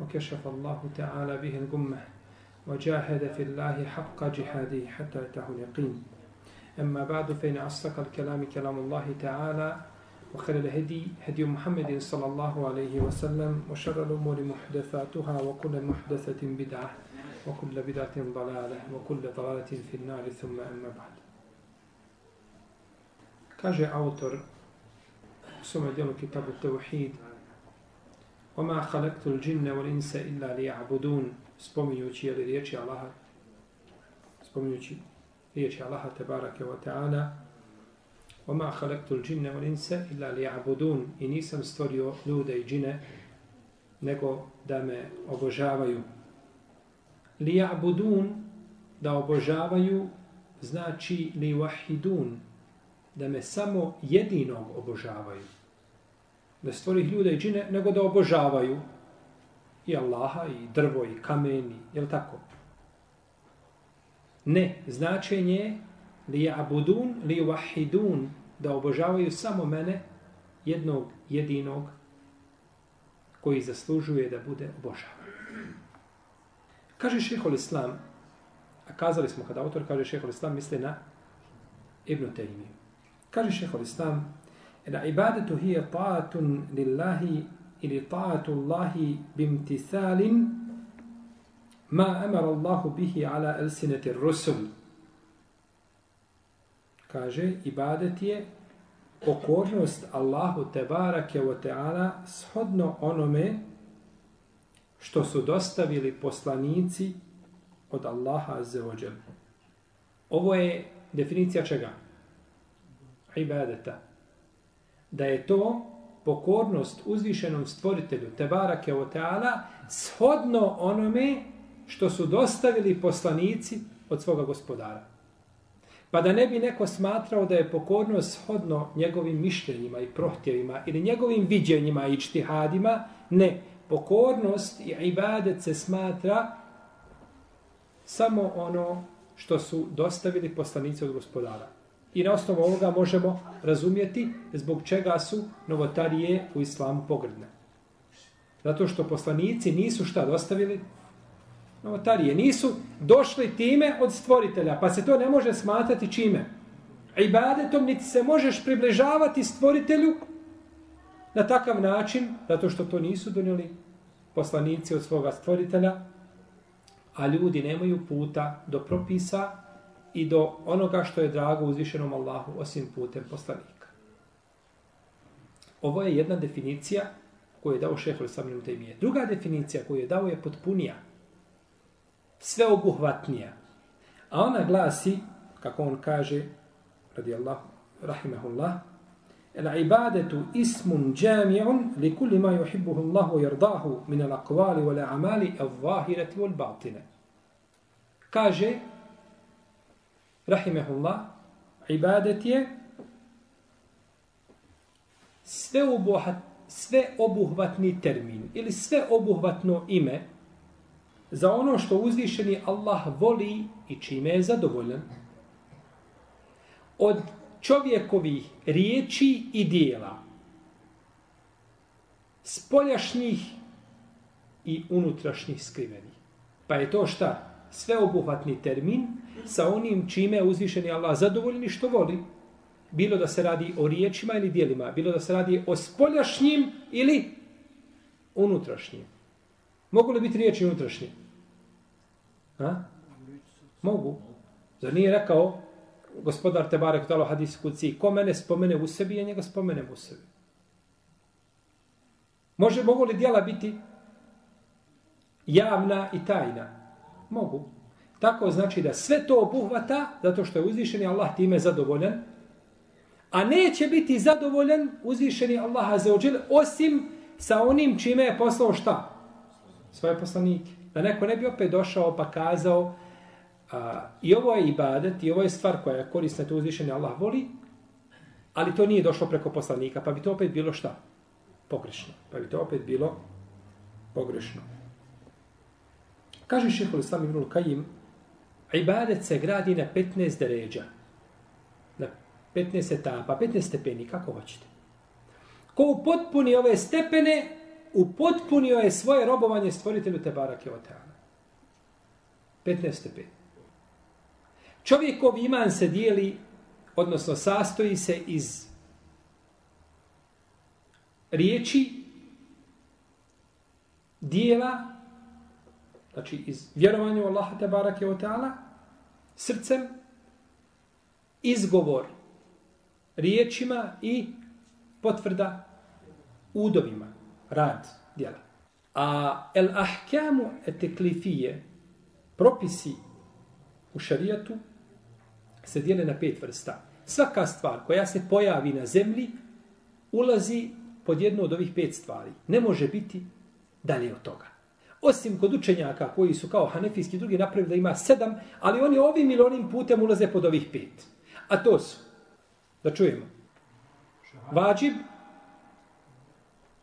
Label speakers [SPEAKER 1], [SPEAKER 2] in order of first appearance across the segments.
[SPEAKER 1] وكشف الله تعالى به الغمة وجاهد في الله حق جهاده حتى أتاه اليقين. أما بعد فإن أصدق الكلام كلام الله تعالى وخير الهدي هدي محمد صلى الله عليه وسلم وشر الأمور محدثاتها وكل محدثة بدعة وكل بدعة ضلالة وكل ضلالة في النار ثم أما بعد. كاجي أوتر سمع ديالو كتاب التوحيد وما خلقت الجن والإنس إلا ليعبدون spominjući je li riječi Allaha spominjući riječi Allaha tebarake wa ta'ala وما خلقت الجن والإنس إلا ليعبدون i nisam stvorio ljude i džine nego da me obožavaju liya'budun da obožavaju znači li wahidun da me samo jedinog obožavaju ne stvori ljude i džine, nego da obožavaju i Allaha, i drvo, i kamen, je li tako? Ne, značenje li abudun, li wahidun, da obožavaju samo mene, jednog jedinog, koji zaslužuje da bude obožavan. Kaže šehol Islam, a kazali smo kada autor kaže šehol Islam, misli na Ibn Taymi. Kaže šehol Islam, العبادة هي طاعة لله إلى طاعة الله بامتثال ما أمر الله به على ألسنة الرسل kaže ibadet je pokornost Allahu tebarake wa ta'ala shodno onome što su dostavili poslanici od Allaha azze wa Ovo je definicija čega? Ibadeta da je to pokornost uzvišenom stvoritelju Tebarake o Teala shodno onome što su dostavili poslanici od svoga gospodara. Pa da ne bi neko smatrao da je pokornost shodno njegovim mišljenjima i prohtjevima ili njegovim viđenjima i čtihadima, ne. Pokornost i ibadet se smatra samo ono što su dostavili poslanici od gospodara. I na osnovu ovoga možemo razumjeti zbog čega su novotarije u islamu pogrdne. Zato što poslanici nisu šta dostavili? Novotarije nisu došli time od stvoritelja, pa se to ne može smatrati čime. Ibadetom niti se možeš približavati stvoritelju na takav način, zato što to nisu donijeli poslanici od svoga stvoritelja, a ljudi nemaju puta do propisa i do onoga što je drago uzvišenom Allahu osim putem poslanika. Ovo je jedna definicija koju je dao šeho Lissaminu Tejmije. Druga definicija koju je dao je potpunija, sveobuhvatnija. A ona glasi, kako on kaže, radi Allah, rahimahullah, El ibadetu ismun džami'un li kulli ma yuhibbuhu Allahu yardahu min al aqwali wal a'mali al-zahirati wal batine. Kaže rahimehullah, ibadet je sve, obuhat, sve obuhvatni termin ili sve obuhvatno ime za ono što uzvišeni Allah voli i čime je zadovoljan od čovjekovih riječi i dijela spoljašnjih i unutrašnjih skrivenih. Pa je to šta? Sveobuhvatni termin sa onim čime je uzvišeni Allah zadovoljni što voli. Bilo da se radi o riječima ili dijelima, bilo da se radi o spoljašnjim ili unutrašnjim. Mogu li biti riječi unutrašnje? Ha? Mogu. Zar nije rekao gospodar Tebarek Talo Hadis Kuci, ko mene spomene u sebi, ja njega spomenem u sebi. Može, mogu li dijela biti javna i tajna? Mogu. Tako znači da sve to obuhvata, zato što je uzvišeni Allah time zadovoljan, a neće biti zadovoljan uzvišeni Allah azeođel, osim sa onim čime je poslao šta? Svoje poslanike. Da neko ne bi opet došao pa kazao a, i ovo je ibadet i ovo je stvar koja je korisna, to uzvišeni Allah voli, ali to nije došlo preko poslanika, pa bi to opet bilo šta? Pogrešno. Pa bi to opet bilo pogrešno. Kaže šehol Islam ibn Kajim, ibadet se gradi na 15 deređa. Na 15 etapa, 15 stepeni, kako hoćete. Ko upotpuni ove stepene, upotpunio je svoje robovanje stvoritelju Tebarake Oteana. 15 stepeni. Čovjekov iman se dijeli, odnosno sastoji se iz riječi, dijela, znači iz vjerovanja u Allaha te barake o ta'ala, srcem, izgovor riječima i potvrda udovima, rad, djela. A el ahkamu eteklifije, propisi u šarijatu, se dijele na pet vrsta. Svaka stvar koja se pojavi na zemlji, ulazi pod jednu od ovih pet stvari. Ne može biti dalje od toga. Osim kod učenjaka koji su kao hanefijski drugi napravili da ima sedam, ali oni ovim ili onim putem ulaze pod ovih pet. A to su, da čujemo, vađib,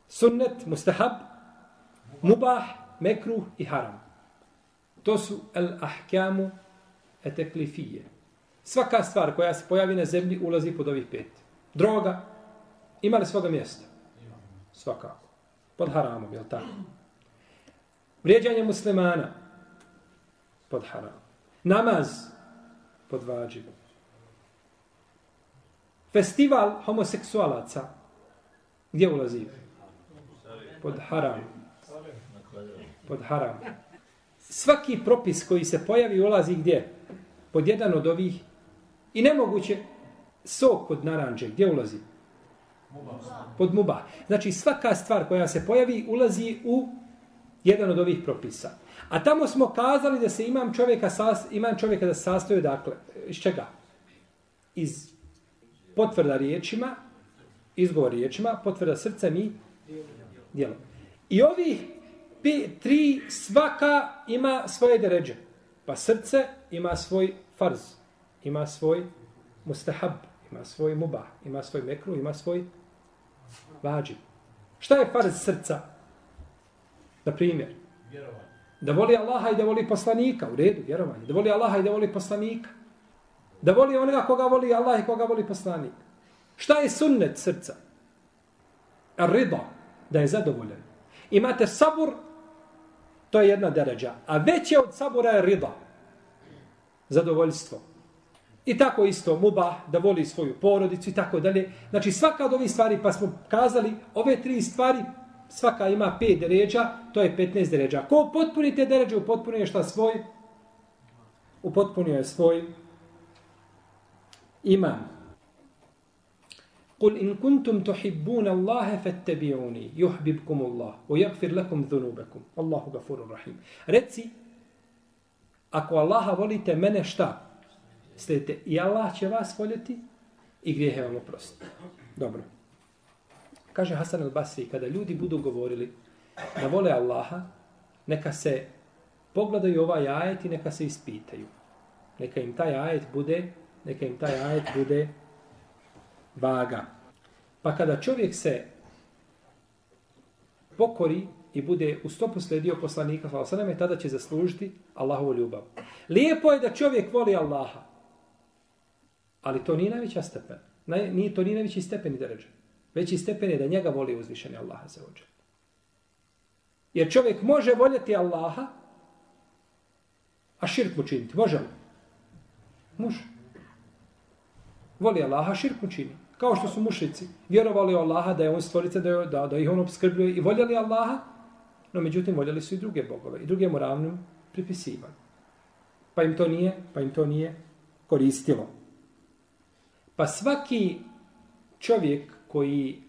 [SPEAKER 1] sunnet, mustahab, mubah, mekruh i haram. To su el ahkamu eteklifije. Svaka stvar koja se pojavi na zemlji ulazi pod ovih pet. Droga, ima li svoga mjesta? Svakako. Pod haramom, je tako? Vrijeđanje muslimana pod haram. Namaz pod vađiv. Festival homoseksualaca gdje ulazi? Pod haram. Pod haram. Svaki propis koji se pojavi ulazi gdje? Pod jedan od ovih. I nemoguće sok od naranđe. Gdje ulazi? Pod muba. Znači svaka stvar koja se pojavi ulazi u jedan od ovih propisa. A tamo smo kazali da se imam čovjeka, imam čovjeka da se sastoje, dakle, iz čega? Iz potvrda riječima, izgovor riječima, potvrda srcem i djelom. I ovih pi, tri svaka ima svoje deređe. Pa srce ima svoj farz, ima svoj mustahab, ima svoj mubah, ima svoj mekru, ima svoj vađib. Šta je farz srca? Na primjer. Da voli Allaha i da voli poslanika. U redu, vjerovanje. Da voli Allaha i da voli poslanika. Da voli onoga koga voli Allah i koga voli poslanik. Šta je sunnet srca? Rida. Da je zadovoljen. Imate sabur, to je jedna deređa. A veće od sabura je rida. Zadovoljstvo. I tako isto muba da voli svoju porodicu i tako dalje. Znači svaka od ovih stvari, pa smo kazali, ove tri stvari svaka ima 5 deređa, to je 15 deređa. Ko potpuni te deređe, upotpunio šta svoj? Upotpunio je svoj iman. قل إن كنتم تحبون الله فاتبعوني يحببكم الله ويغفر لكم ذنوبكم الله غفور رحيم Reci, ako Allaha volite mene šta? Sledite, i Allah će vas voljeti i grijehe vam oprostiti. Dobro. Kaže Hasan al-Basri, kada ljudi budu govorili da vole Allaha, neka se pogledaju ovaj ajet i neka se ispitaju. Neka im taj ajet bude, neka im taj ajet bude vaga. Pa kada čovjek se pokori i bude u stopu sledio poslanika, hvala sveme, tada će zaslužiti Allahovu ljubav. Lijepo je da čovjek voli Allaha, ali to nije najveća stepen. Naj, Nije, to nije najveći stepen i deređa. Veći stepen je da njega voli uzvišeni Allah za ođe. Jer čovjek može voljeti Allaha, a širk mu činiti. Može li? Može. Voli Allaha, širk mu čini. Kao što su mušici. Vjerovali u Allaha da je on stvorica, da, je, da, da ih on obskrbljuje i voljeli Allaha, no međutim voljeli su i druge bogove. I druge mu pripisivali. Pa im to nije, pa im to nije koristilo. Pa svaki čovjek koji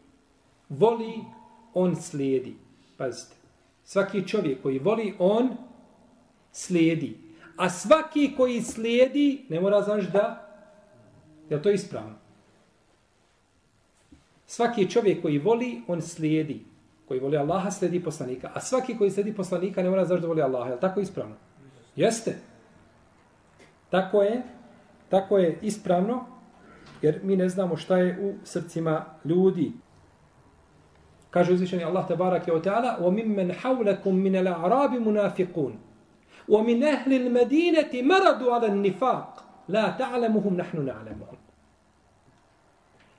[SPEAKER 1] voli, on slijedi. Pazite. Svaki čovjek koji voli, on slijedi. A svaki koji slijedi, ne mora znaš da, je to ispravno? Svaki čovjek koji voli, on slijedi. Koji voli Allaha, slijedi poslanika. A svaki koji slijedi poslanika ne mora znaš da voli Allaha. Je tako ispravno? Jeste. Tako je. Tako je ispravno Jer mi ne znamo šta je u srcima ljudi. Kaže uzvišeni Allah tabarak je o ta'ala وَمِمَّنْ حَوْلَكُمْ مِنَ الْعَرَابِ مُنَافِقُونَ وَمِنْ أَهْلِ الْمَدِينَةِ مَرَدُوا عَلَى النِّفَاقِ لَا تَعْلَمُهُمْ نَحْنُ نَعْلَمُهُمْ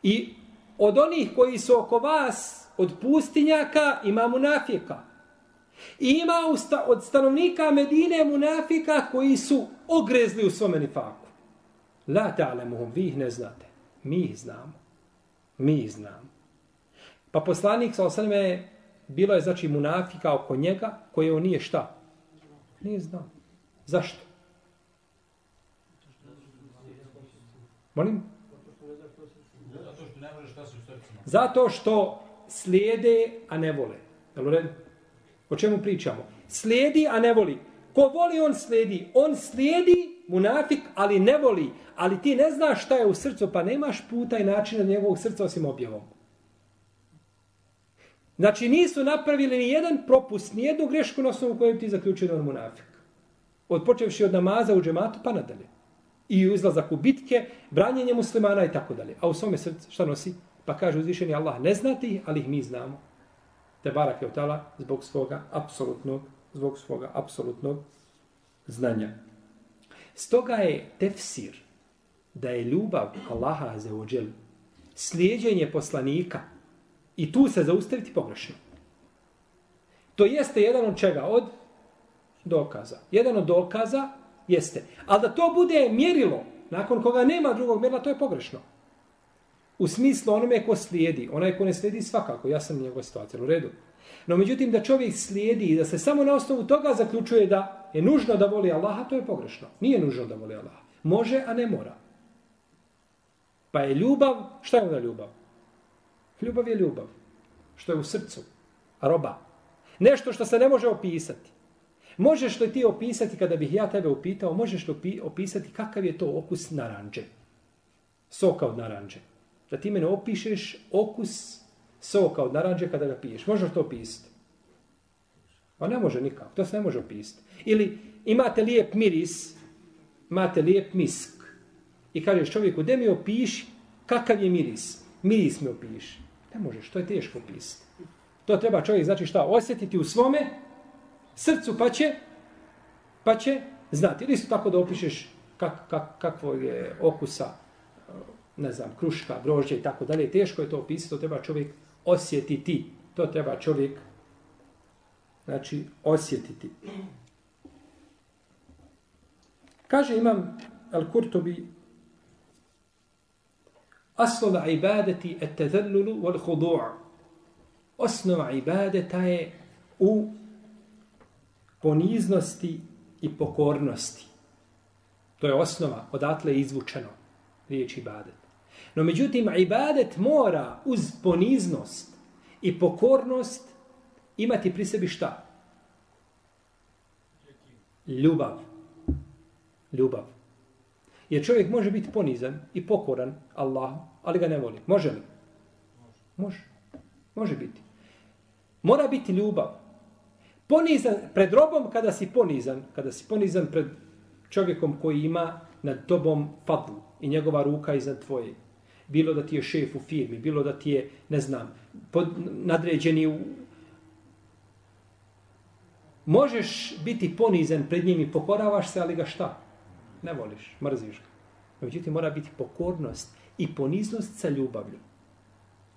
[SPEAKER 1] I od onih koji su oko vas, od pustinjaka, ima munafika. I ima od stanovnika Medine munafika koji su ogrezli u svome nifaku. La ta'lemuhum, vi ih ne znate. Mi ih znamo. Mi ih znamo. Pa poslanik sa osrme bilo je znači munafika oko njega koje on nije šta? Nije znao. Zašto? Molim? Zato što slijede, a ne vole. Jel u redu? O čemu pričamo? Slijedi, a ne voli. Ko voli, on slijedi. On slijedi, munafik, ali ne voli. Ali ti ne znaš šta je u srcu, pa nemaš puta i načina njegovog srca osim objavom. Znači nisu napravili ni jedan propust, ni jednu grešku na osnovu kojem ti zaključio da on munafik. Odpočevši od namaza u džematu pa nadalje. I izlazak u bitke, branjenje muslimana i tako dalje. A u svome srcu šta nosi? Pa kaže uzvišeni Allah, ne znate ih, ali ih mi znamo. Te barak je utala zbog svoga apsolutnog, zbog svoga apsolutnog znanja. Stoga je tefsir da je ljubav Allaha za ođel, slijedjenje poslanika, I tu se zaustaviti pogrešno. To jeste jedan od čega? Od dokaza. Jedan od dokaza jeste. Ali da to bude mjerilo, nakon koga nema drugog mjerila, to je pogrešno. U smislu onome ko slijedi. Onaj ko ne slijedi svakako. Ja sam njegov situacija. U redu. No međutim da čovjek slijedi i da se samo na osnovu toga zaključuje da je nužno da voli Allaha, to je pogrešno. Nije nužno da voli Allaha. Može, a ne mora. Pa je ljubav, šta je onda ljubav? Ljubav je ljubav. Što je u srcu. Roba. Nešto što se ne može opisati. Možeš li ti opisati, kada bih ja tebe upitao, možeš li opisati kakav je to okus naranđe? Soka od naranđe. Da ti mene opišeš okus soka od naranđe kada ga piješ. Možeš to opisati? Pa ne može nikako. To se ne može opisati. Ili imate lijep miris, imate lijep misk. I kažeš čovjeku, gdje mi opiši kakav je miris? Miris mi opiši. Ne možeš, to je teško opisati. To treba čovjek, znači šta, osjetiti u svome srcu, pa će, pa će znati. Ili su tako da opišeš kak, kak, kakvo je okusa, ne znam, kruška, grožđe i tako dalje. Teško je to opisati, to treba čovjek osjetiti. To treba čovjek, znači, osjetiti. Kaže imam Al-Kurtobi Aslova ibadeti et tezellulu wal hudu'a. Osnova ibadeta je u poniznosti i pokornosti. To je osnova, odatle je izvučeno riječ ibadet. No međutim, ibadet mora uz poniznost i pokornost imati pri sebi šta? Ljubav. Ljubav. Jer čovjek može biti ponizan i pokoran Allah, ali ga ne voli. Može li? Može. Može biti. Mora biti ljubav. Ponizan, pred robom kada si ponizan, kada si ponizan pred čovjekom koji ima nad tobom fadlu i njegova ruka iznad tvoje. Bilo da ti je šef u firmi, bilo da ti je, ne znam, pod, nadređeni u... Možeš biti ponizan pred njim i pokoravaš se, ali ga šta? ne voliš, mrziš ga. Međutim, mora biti pokornost i poniznost sa ljubavlju.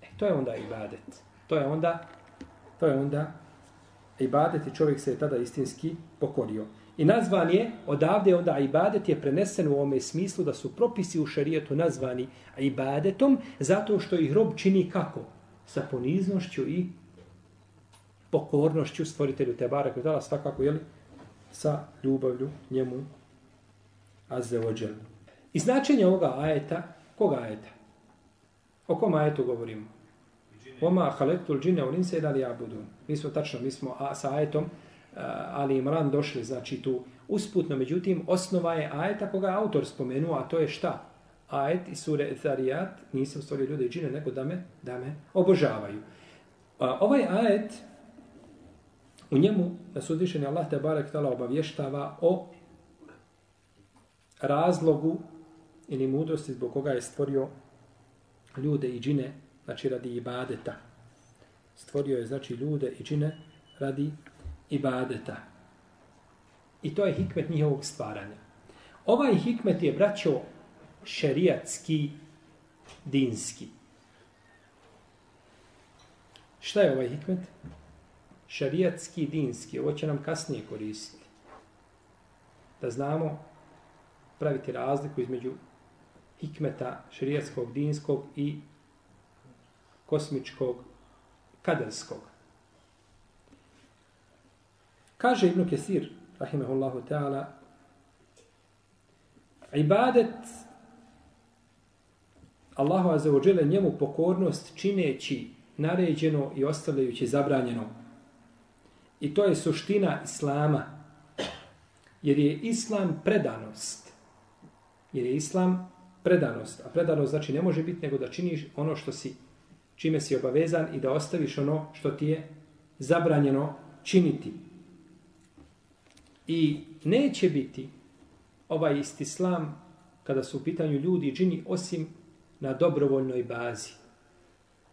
[SPEAKER 1] E, to je onda ibadet. To je onda, to je onda ibadet i čovjek se je tada istinski pokorio. I nazvan je, odavde onda ibadet je prenesen u ovome smislu da su propisi u šarijetu nazvani ibadetom zato što ih rob čini kako? Sa poniznošću i pokornošću stvoritelju Tebara, koja svakako, jeli, sa ljubavlju njemu Azze ođel. I značenje ovoga ajeta, koga ajeta? O kom ajetu govorimo? Oma halektul džine un insa ila abudun. Mi smo tačno, mi smo a, sa ajetom Ali Imran došli, znači tu usputno, međutim, osnova je ajeta koga je autor spomenuo, a to je šta? Ajet i sure Etharijat, nisam stvorio ljude i džine, nego da me, da me obožavaju. A, ovaj ajet, u njemu, da uzvišeni Allah te barek tala obavještava o razlogu ili mudrosti zbog koga je stvorio ljude i džine, znači radi ibadeta. Stvorio je, znači, ljude i džine radi ibadeta. I to je hikmet njihovog stvaranja. Ovaj hikmet je, braćo, šerijatski, dinski. Šta je ovaj hikmet? Šarijatski, dinski. Ovo će nam kasnije koristiti. Da znamo praviti razliku između hikmeta šarijatskog, dinskog i kosmičkog, kaderskog. Kaže Ibn Kesir, rahimahullahu ta'ala, ibadet Allahu azzawajal njemu pokornost čineći naređeno i ostavljajući zabranjeno. I to je suština Islama. Jer je Islam predanost. Jer je Islam predanost. A predanost znači ne može biti nego da činiš ono što si, čime si obavezan i da ostaviš ono što ti je zabranjeno činiti. I neće biti ovaj isti islam kada su u pitanju ljudi i džini osim na dobrovoljnoj bazi.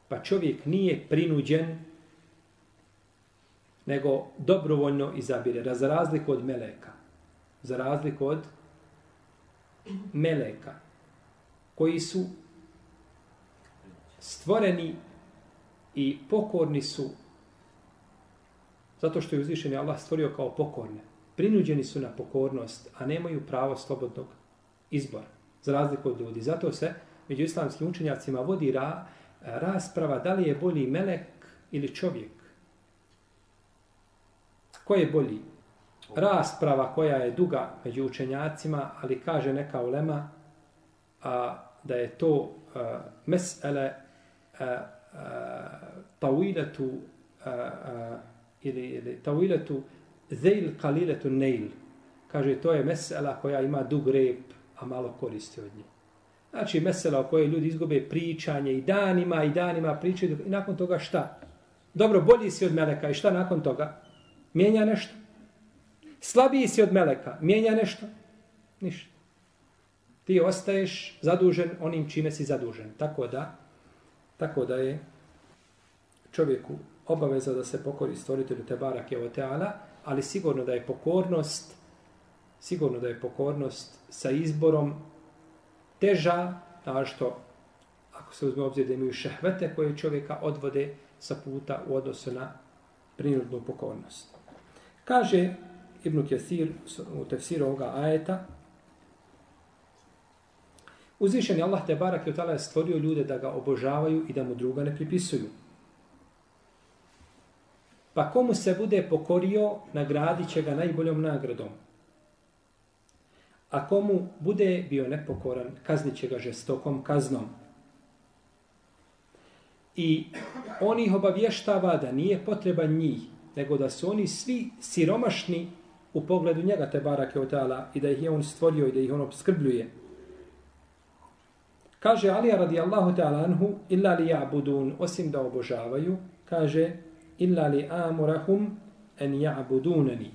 [SPEAKER 1] Pa čovjek nije prinuđen nego dobrovoljno izabire. Za razliku od meleka. Za razliku od meleka koji su stvoreni i pokorni su zato što je uzvišen Allah stvorio kao pokorne. Prinuđeni su na pokornost, a nemaju pravo slobodnog izbora. Za razliku od ljudi. Zato se među islamskim učenjacima vodi ra, rasprava da li je bolji melek ili čovjek. Ko je bolji? Rasprava koja je duga među učenjacima, ali kaže neka ulema a, da je to a, mesele uh, uh, tawiletu uh, uh, ili, ili tawiletu zeil kaliletu neil. Kaže, to je mesela koja ima dug rep, a malo koristi od nje. Znači, mesela o kojoj ljudi izgube pričanje i danima i danima pričaju i nakon toga šta? Dobro, bolji si od meleka i šta nakon toga? Mijenja nešto? Slabiji si od meleka, mijenja nešto? Ništa ti ostaješ zadužen onim čime si zadužen. Tako da, tako da je čovjeku obaveza da se pokori stvoritelju Tebara Keoteala, ali sigurno da je pokornost, sigurno da je pokornost sa izborom teža, a što ako se uzme obzir da imaju šehvete koje čovjeka odvode sa puta u odnosu na prinudnu pokornost. Kaže Ibn Kjesir u tefsiru ovoga ajeta, Uzvišen je Allah te barak i je stvorio ljude da ga obožavaju i da mu druga ne pripisuju. Pa komu se bude pokorio, nagradit će ga najboljom nagradom. A komu bude bio nepokoran, kaznit će ga žestokom kaznom. I on ih obavještava da nije potreban njih, nego da su oni svi siromašni u pogledu njega te barake otala i da ih je on stvorio i da ih on obskrbljuje. Kaže Alija radijallahu ta'ala anhu, illa li ja'budun, osim da obožavaju, kaže, illa li amurahum en ja'budunani.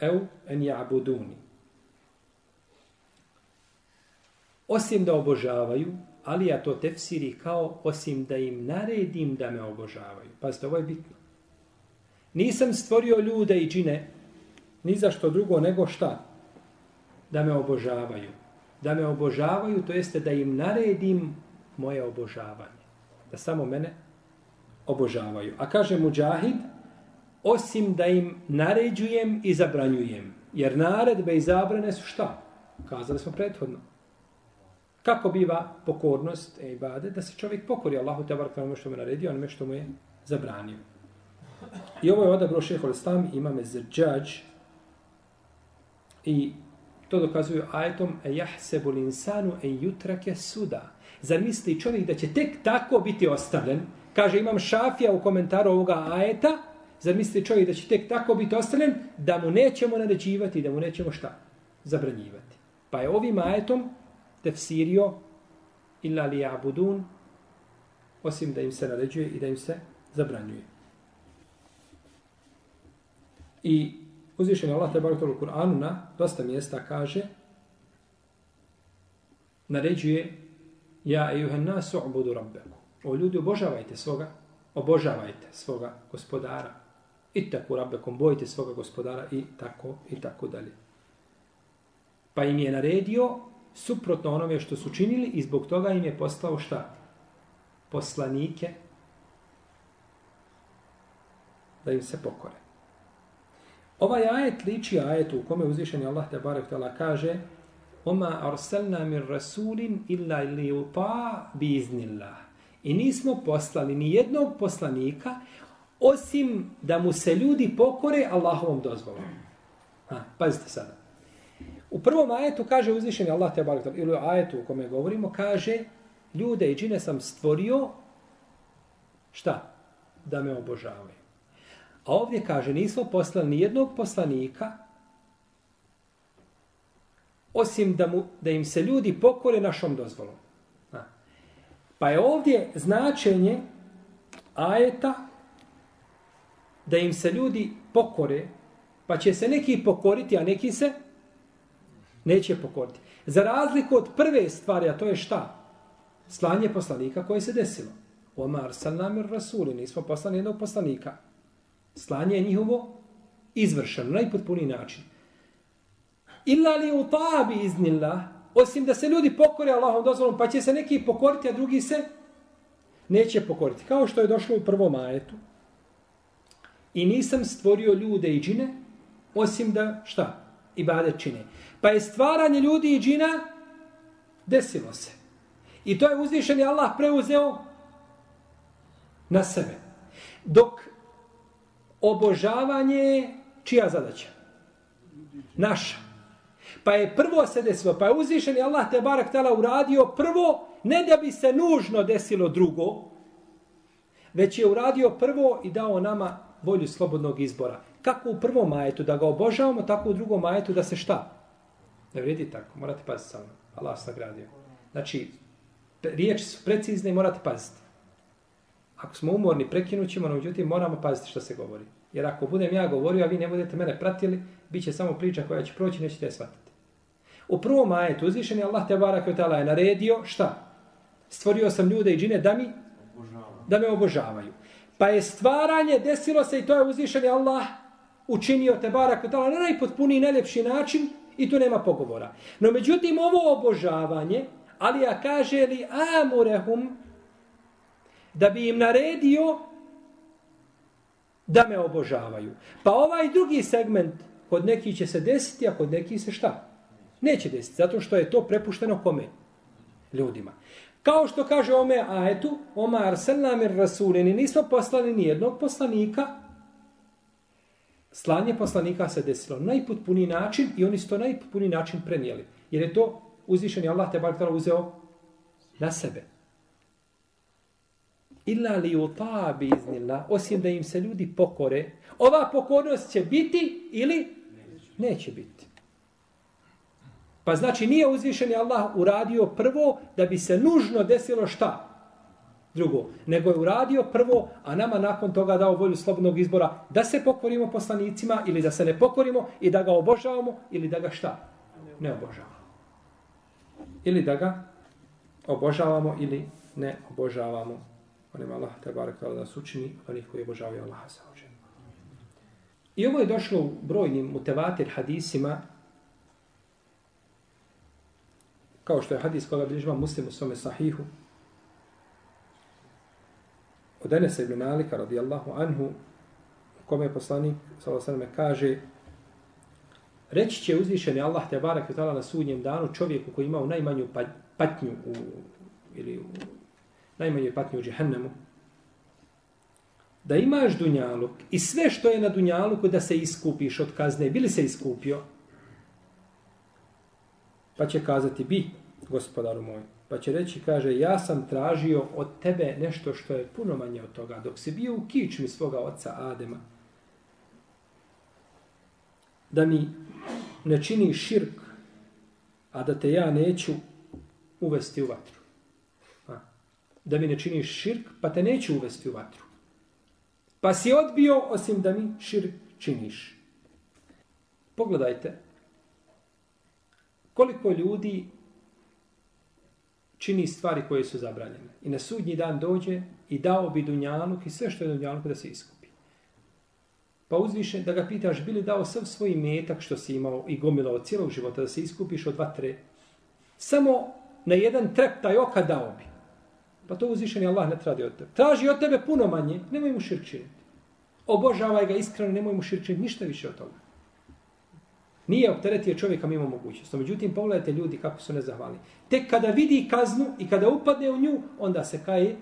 [SPEAKER 1] Ev en ja'buduni. Osim da obožavaju, Alija to tefsiri kao osim da im naredim da me obožavaju. Pazite, ovo je bitno. Nisam stvorio ljude i džine ni za što drugo nego šta? Da me obožavaju da me obožavaju, to jeste da im naredim moje obožavanje. Da samo mene obožavaju. A kaže Mujahid, osim da im naređujem i zabranjujem. Jer naredbe i zabrane su šta? Kazali smo prethodno. Kako biva pokornost e ibade? Da se čovjek pokori Allahu te barka ono što mu naredio, onome što mu je zabranio. I ovo je odabro šehol islam, imame zrđađ i To dokazuju ajetom e jahsebu linsanu e jutrake suda. Zar misli čovjek da će tek tako biti ostavljen? Kaže imam šafija u komentaru ovoga ajeta. Zar misli čovjek da će tek tako biti ostavljen? Da mu nećemo naređivati, da mu nećemo šta? Zabranjivati. Pa je ovim ajetom tefsirio illa li abudun osim da im se naređuje i da im se zabranjuje. I uzvišen Allah te barak u Kur'anu na dosta mjesta kaže naređuje ja ejuhan nas u'budu rabbeku. O ljudi, obožavajte svoga, obožavajte svoga gospodara. I tako rabbekom, bojite svoga gospodara i tako i tako dalje. Pa im je naredio suprotno onome što su činili i zbog toga im je poslao šta? Poslanike da im se pokore. Ovaj ajet liči ajetu u kome uzvišeni Allah te barek tala kaže Oma arsalna mir rasulin illa ili uta bi iznillah. I nismo poslali ni jednog poslanika osim da mu se ljudi pokore Allahovom dozvolom. Ha, pazite sada. U prvom ajetu kaže uzvišeni Allah te barek ili u ajetu u kome govorimo kaže ljude i džine sam stvorio šta? Da me obožavaju. A ovdje kaže, nismo poslali ni jednog poslanika, osim da, mu, da im se ljudi pokore našom dozvolom. Pa je ovdje značenje ajeta da im se ljudi pokore, pa će se neki pokoriti, a neki se neće pokoriti. Za razliku od prve stvari, a to je šta? Slanje poslanika koje se desilo. Omar sallamir rasuli, nismo poslani jednog poslanika slanje je njihovo izvršeno, najpotpuniji način. Illa li u tabi iznila, osim da se ljudi pokore Allahom dozvolom, pa će se neki pokoriti, a drugi se neće pokoriti. Kao što je došlo u prvom ajetu. I nisam stvorio ljude i džine, osim da, šta? Ibade čine. Pa je stvaranje ljudi i džina desilo se. I to je uzvišeni Allah preuzeo na sebe. Dok obožavanje čija zadaća? Naša. Pa je prvo se desilo, pa je uzvišen Allah te barak tala uradio prvo, ne da bi se nužno desilo drugo, već je uradio prvo i dao nama volju slobodnog izbora. Kako u prvom majetu da ga obožavamo, tako u drugom majetu da se šta? Ne vredi tako, morate paziti samo. Allah sagradio. Znači, riječi su precizne i morate paziti. Ako smo umorni, prekinut ćemo, no međutim moramo paziti što se govori. Jer ako budem ja govorio, a vi ne budete mene pratili, bit će samo priča koja će proći, nećete shvatiti. U prvom ajetu uzvišen je Allah te barak je naredio šta? Stvorio sam ljude i džine da mi da me obožavaju. Pa je stvaranje desilo se i to je uzvišen je Allah učinio te barak je na najpotpuniji najljepši način i tu nema pogovora. No međutim ovo obožavanje, ali ja kaže li amurehum da bi im naredio da me obožavaju. Pa ovaj drugi segment kod neki će se desiti, a kod neki se šta? Neće desiti, zato što je to prepušteno kome? Ljudima. Kao što kaže ome ajetu, Oma arsenam ir rasulini, nismo poslali ni jednog poslanika, slanje poslanika se desilo najpotpuniji način i oni su to najpotpuniji način prenijeli. Jer je to uzvišeni Allah te bar uzeo na sebe illa li utabi iznila, osim da im se ljudi pokore, ova pokornost će biti ili neće biti. Pa znači nije uzvišeni Allah uradio prvo da bi se nužno desilo šta? Drugo. Nego je uradio prvo, a nama nakon toga dao volju slobodnog izbora da se pokorimo poslanicima ili da se ne pokorimo i da ga obožavamo ili da ga šta? Ne obožavamo. Ili da ga obožavamo ili ne obožavamo. Molim Allah te barek da nas učini onih koji obožavaju Allaha sa ođen. I ovo je došlo u brojnim mutevatir hadisima kao što je hadis koga bližba muslim u svome sahihu od Enesa ibn Malika radijallahu anhu u kome je poslanik sallallahu kaže reći će uzvišeni Allah te barek na sudnjem danu čovjeku koji ima najmanju pa-, patnju u, ili u najmanje patnje u džehennemu, da imaš dunjaluk i sve što je na dunjaluku da se iskupiš od kazne, bili se iskupio, pa će kazati, bi, gospodaru moj, pa će reći, kaže, ja sam tražio od tebe nešto što je puno manje od toga, dok si bio u kičmi svoga oca Adema, da mi ne čini širk, a da te ja neću uvesti u vatru da mi ne činiš širk, pa te neću uvesti u vatru. Pa si odbio osim da mi širk činiš. Pogledajte koliko ljudi čini stvari koje su zabranjene. I na sudnji dan dođe i dao bi dunjaluk i sve što je dunjaluk da se iskupi. Pa uzviše da ga pitaš bili dao sav svoj metak što si imao i gomilao cijelog života da se iskupiš od vatre. Samo na jedan trep taj oka dao bi. Pa to uzvišeni Allah ne traži od tebe. Traži od tebe puno manje, nemoj mu širčiniti. Obožavaj ga iskreno, nemoj mu širčiniti ništa više od toga. Nije opteretio čovjeka mimo mogućnost. Međutim, pogledajte ljudi kako su nezahvalni. Tek kada vidi kaznu i kada upadne u nju, onda se kaje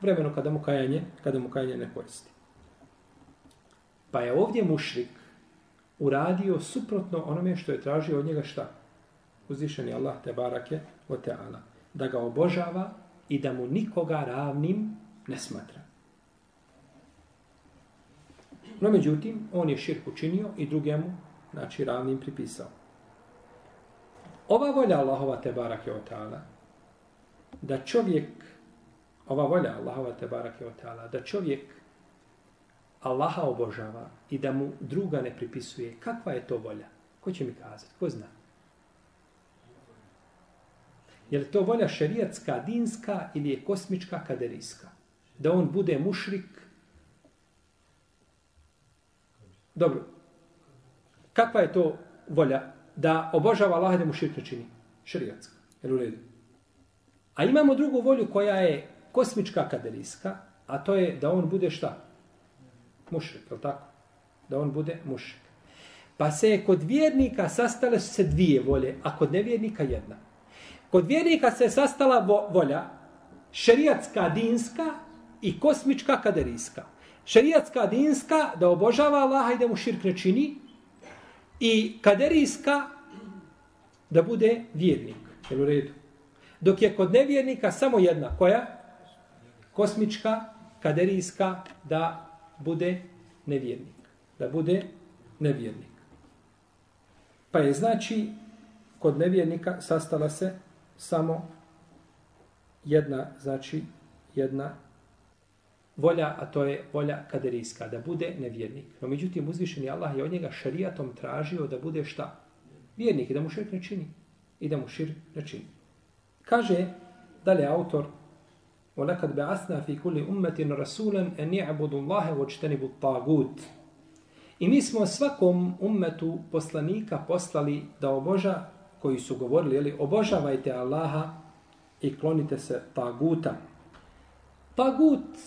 [SPEAKER 1] vremeno kada mu kajanje, kada mu kajanje ne koristi. Pa je ovdje mušrik uradio suprotno onome što je tražio od njega šta? Uzvišeni Allah te barake o teala. Da ga obožava i da mu nikoga ravnim ne smatra. No međutim, on je širk učinio i drugemu znači ravnim pripisao. Ova volja Allahova te barake otala, da čovjek, ova volja Allahova te barake otala, da čovjek Allaha obožava i da mu druga ne pripisuje, kakva je to volja? Ko će mi kazati? Ko zna? Je li to volja šerijatska, dinska ili je kosmička, kaderijska? Da on bude mušrik? Dobro, Kakva je to volja? Da obožava Allah da mu širk ne čini. Šerijatska. Jel u redu. A imamo drugu volju koja je kosmička kaderijska, a to je da on bude šta? Mušrik, je tako? Da on bude mušrik. Pa se je kod vjernika sastale su se dvije volje, a kod nevjernika jedna. Kod vjernika se sastala vo volja šerijatska dinska i kosmička kaderijska. Šerijatska dinska da obožava Allaha i da mu širk ne čini, i kaderijska da bude vjernik. Jel u redu? Dok je kod nevjernika samo jedna. Koja? Kosmička, kaderijska da bude nevjernik. Da bude nevjernik. Pa je znači kod nevjernika sastala se samo jedna, znači jedna volja, a to je volja kaderijska, da bude nevjernik. No međutim, uzvišeni Allah je od njega šarijatom tražio da bude šta? Vjernik i da mu širk ne čini. I da mu širk ne čini. Kaže, dalje autor, وَلَكَدْ بَعَثْنَا فِي كُلِّ أُمَّةٍ رَسُولًا أَنْ يَعْبُدُ اللَّهَ وَجْتَنِبُ الطَّاغُوتِ I mi smo svakom ummetu poslanika poslali da oboža, koji su govorili, jeli, obožavajte Allaha i klonite se taguta. Tagut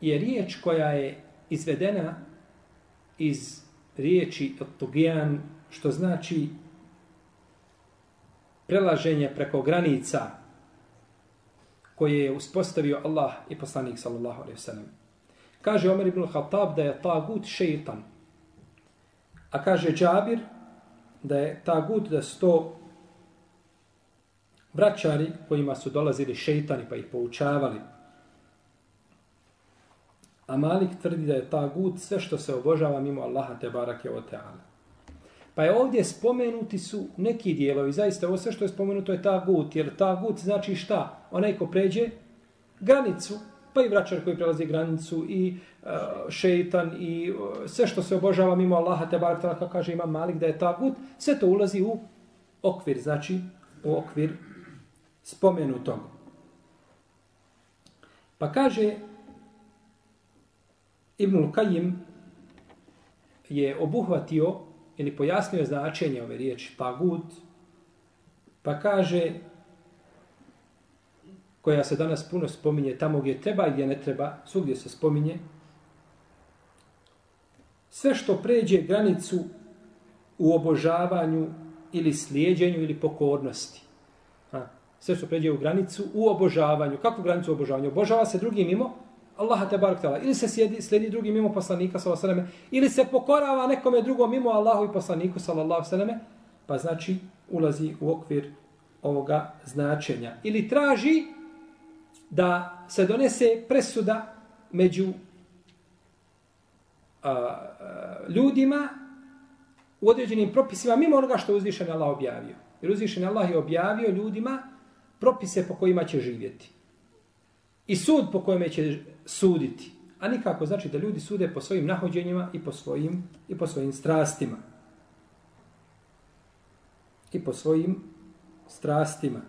[SPEAKER 1] je riječ koja je izvedena iz riječi tugijan, što znači prelaženje preko granica koje je uspostavio Allah i poslanik sallallahu alaihi wasallam. Kaže Omer ibn Khattab da je tagut šeitan. A kaže Džabir da je tagut da sto braćari kojima su dolazili šeitani pa ih poučavali A Malik tvrdi da je ta gut sve što se obožava mimo Allaha te barake o teala. Pa je ovdje spomenuti su neki dijelovi, zaista ovo sve što je spomenuto je ta gut, jer ta gut znači šta? Onaj ko pređe granicu, pa i vraćar koji prelazi granicu, i uh, šeitan, i uh, sve što se obožava mimo Allaha te bar o kaže ima Malik da je tagut, sve to ulazi u okvir, znači u okvir spomenutog. Pa kaže Ibn Kajim je obuhvatio ili pojasnio značenje ove riječi tagut, pa kaže koja se danas puno spominje tamo gdje treba i gdje ne treba, svugdje se spominje, sve što pređe granicu u obožavanju ili slijedjenju ili pokornosti. Ha, sve što pređe u granicu u obožavanju. Kakvu granicu u obožavanju? Obožava se drugim mimo Allaha te barak tala. Ili se sjedi, sledi drugi mimo poslanika, sallallahu alejhi ili se pokorava nekome drugom mimo Allahu i poslaniku, sallallahu alejhi pa znači ulazi u okvir ovoga značenja. Ili traži da se donese presuda među a, a, ljudima u određenim propisima mimo onoga što je uzvišen Allah objavio. Jer uzvišen Allah je objavio ljudima propise po kojima će živjeti. i sud po kojima će suditi. A nikako znači da ljudi sude po svojim nahođenjima i po svojim, i po svojim strastima. I po svojim strastima.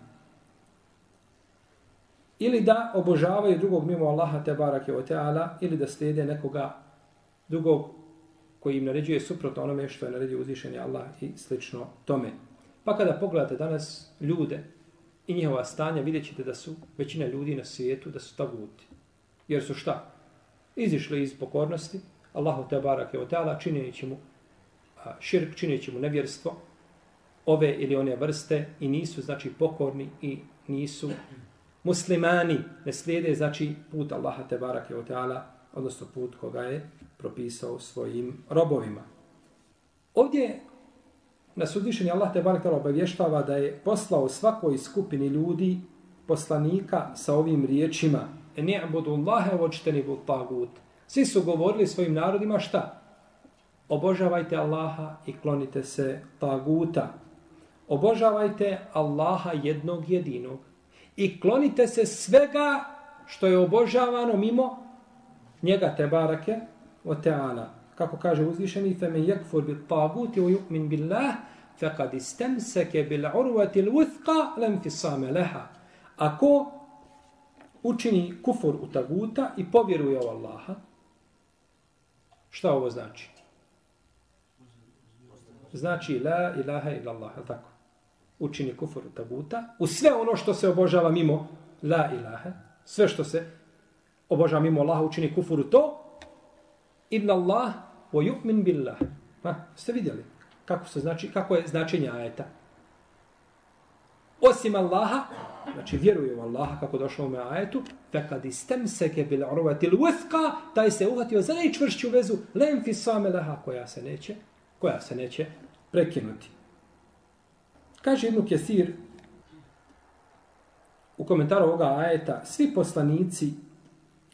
[SPEAKER 1] Ili da obožavaju drugog mimo Allaha te barake o teala, ili da slijede nekoga drugog koji im naređuje suprotno onome što je naredio uzvišeni Allah i slično tome. Pa kada pogledate danas ljude i njihova stanja, vidjet ćete da su većina ljudi na svijetu, da su taguti. Jer su šta? Izišli iz pokornosti, Allahu te barake o teala, čineći mu širk, čineći mu nevjerstvo, ove ili one vrste i nisu, znači, pokorni i nisu muslimani, ne slijede, znači, put Allaha te barake o teala, odnosno put koga je propisao svojim robovima. Ovdje nas uzvišenje Allah te barake obavještava da je poslao svakoj skupini ljudi poslanika sa ovim riječima e, ni'budu Allahe vočteni bu tagut. Svi su govorili svojim narodima šta? Obožavajte Allaha i klonite se taguta. Obožavajte Allaha jednog jedinog i klonite se svega što je obožavano mimo njega te barake o teala. Kako kaže uzvišeni, fe me jekfur bil taguti o yu'min billah, fe kad istemseke bil urvati l'uthqa, lem fisame leha. Ako učini kufur u taguta i povjeruje u Allaha, šta ovo znači? Znači la ilaha illa Allah, tako? Učini kufur u taguta, u sve ono što se obožava mimo la ilaha, sve što se obožava mimo Allaha učini kufuru to, illa Allah wa yu'min billah. Ha, ste vidjeli kako se znači kako je značenje ajeta? Osim Allaha, znači vjeruje u Allaha kako došlo u ajetu, fa kad istamsaka bil urwati l'uthqa, taj se uhvatio za najčvršću vezu, lem fi samelaha koja se neće, koja se neće prekinuti. Kaže Ibnu Kesir u komentaru ovoga ajeta, svi poslanici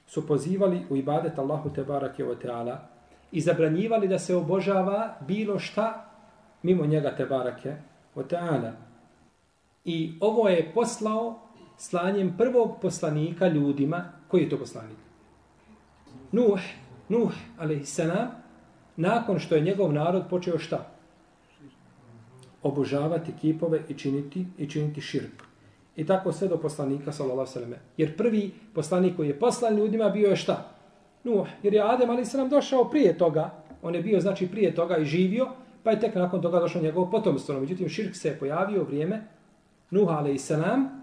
[SPEAKER 1] su pozivali u ibadet Allahu te barake o teala i zabranjivali da se obožava bilo šta mimo njega te barake o teala. I ovo je poslao slanjem prvog poslanika ljudima. Koji je to poslanik? Nuh, Nuh, alaihissalam, nakon što je njegov narod počeo šta? Obožavati kipove i činiti, i činiti širk. I tako sve do poslanika, sallallahu sallam. Jer prvi poslanik koji je poslan ljudima bio je šta? Nuh, jer je Adem, ali se nam došao prije toga. On je bio, znači, prije toga i živio, pa je tek nakon toga došao njegov potomstvo. Međutim, širk se je pojavio u vrijeme Nuh, ali selam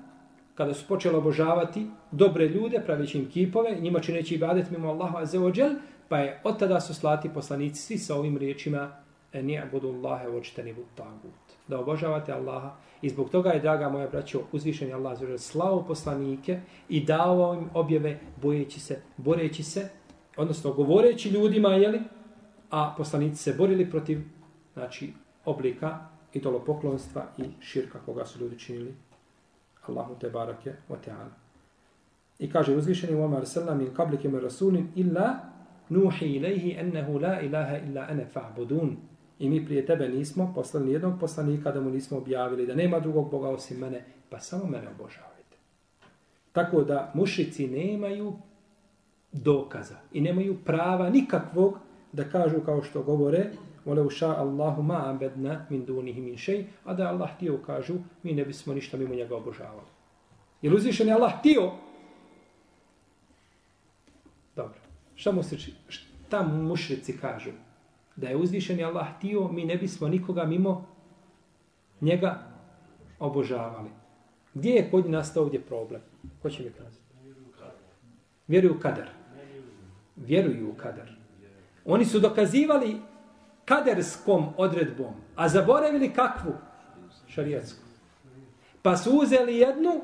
[SPEAKER 1] kada su počeli obožavati dobre ljude, pravići im kipove, njima čineći ibadet mimo Allaha azzawajal, pa je od tada su slati poslanici svi sa ovim riječima e ni'budu Allahe vočteni bu tagut. Da obožavate Allaha. I zbog toga je, draga moja braćo, uzvišen je Allah za slavo poslanike i dao im objave bojeći se, boreći se, odnosno govoreći ljudima, jeli, a poslanici se borili protiv znači, oblika idolopoklonstva i širka koga su ljudi činili. Allahu te barake wa ta'ala. I kaže uzvišeni u Omar sallam min kablike me rasulin illa nuhi ilaihi ennehu la ilaha illa ene fa'budun. I mi prije tebe nismo poslali nijednog poslanika da mu nismo objavili da nema drugog Boga osim mene, pa samo mene obožavajte. Tako da mušici nemaju dokaza i nemaju prava nikakvog da kažu kao što govore Vole uša Allahu ma abedna min dunihi min šej, a da Allah htio kažu, mi ne bismo ništa mimo njega obožavali. Jer uzvišen je Allah htio? Dobro. Šta mu se šta mušrici kažu? Da je uzvišeni Allah htio, mi ne bismo nikoga mimo njega obožavali. Gdje je kod nastao ovdje problem? Ko će mi kazati? Vjeruju u kadar. Vjeruju u kadar. Oni su dokazivali kaderskom odredbom, a zaboravili kakvu? Šarijetsku. Pa su uzeli jednu,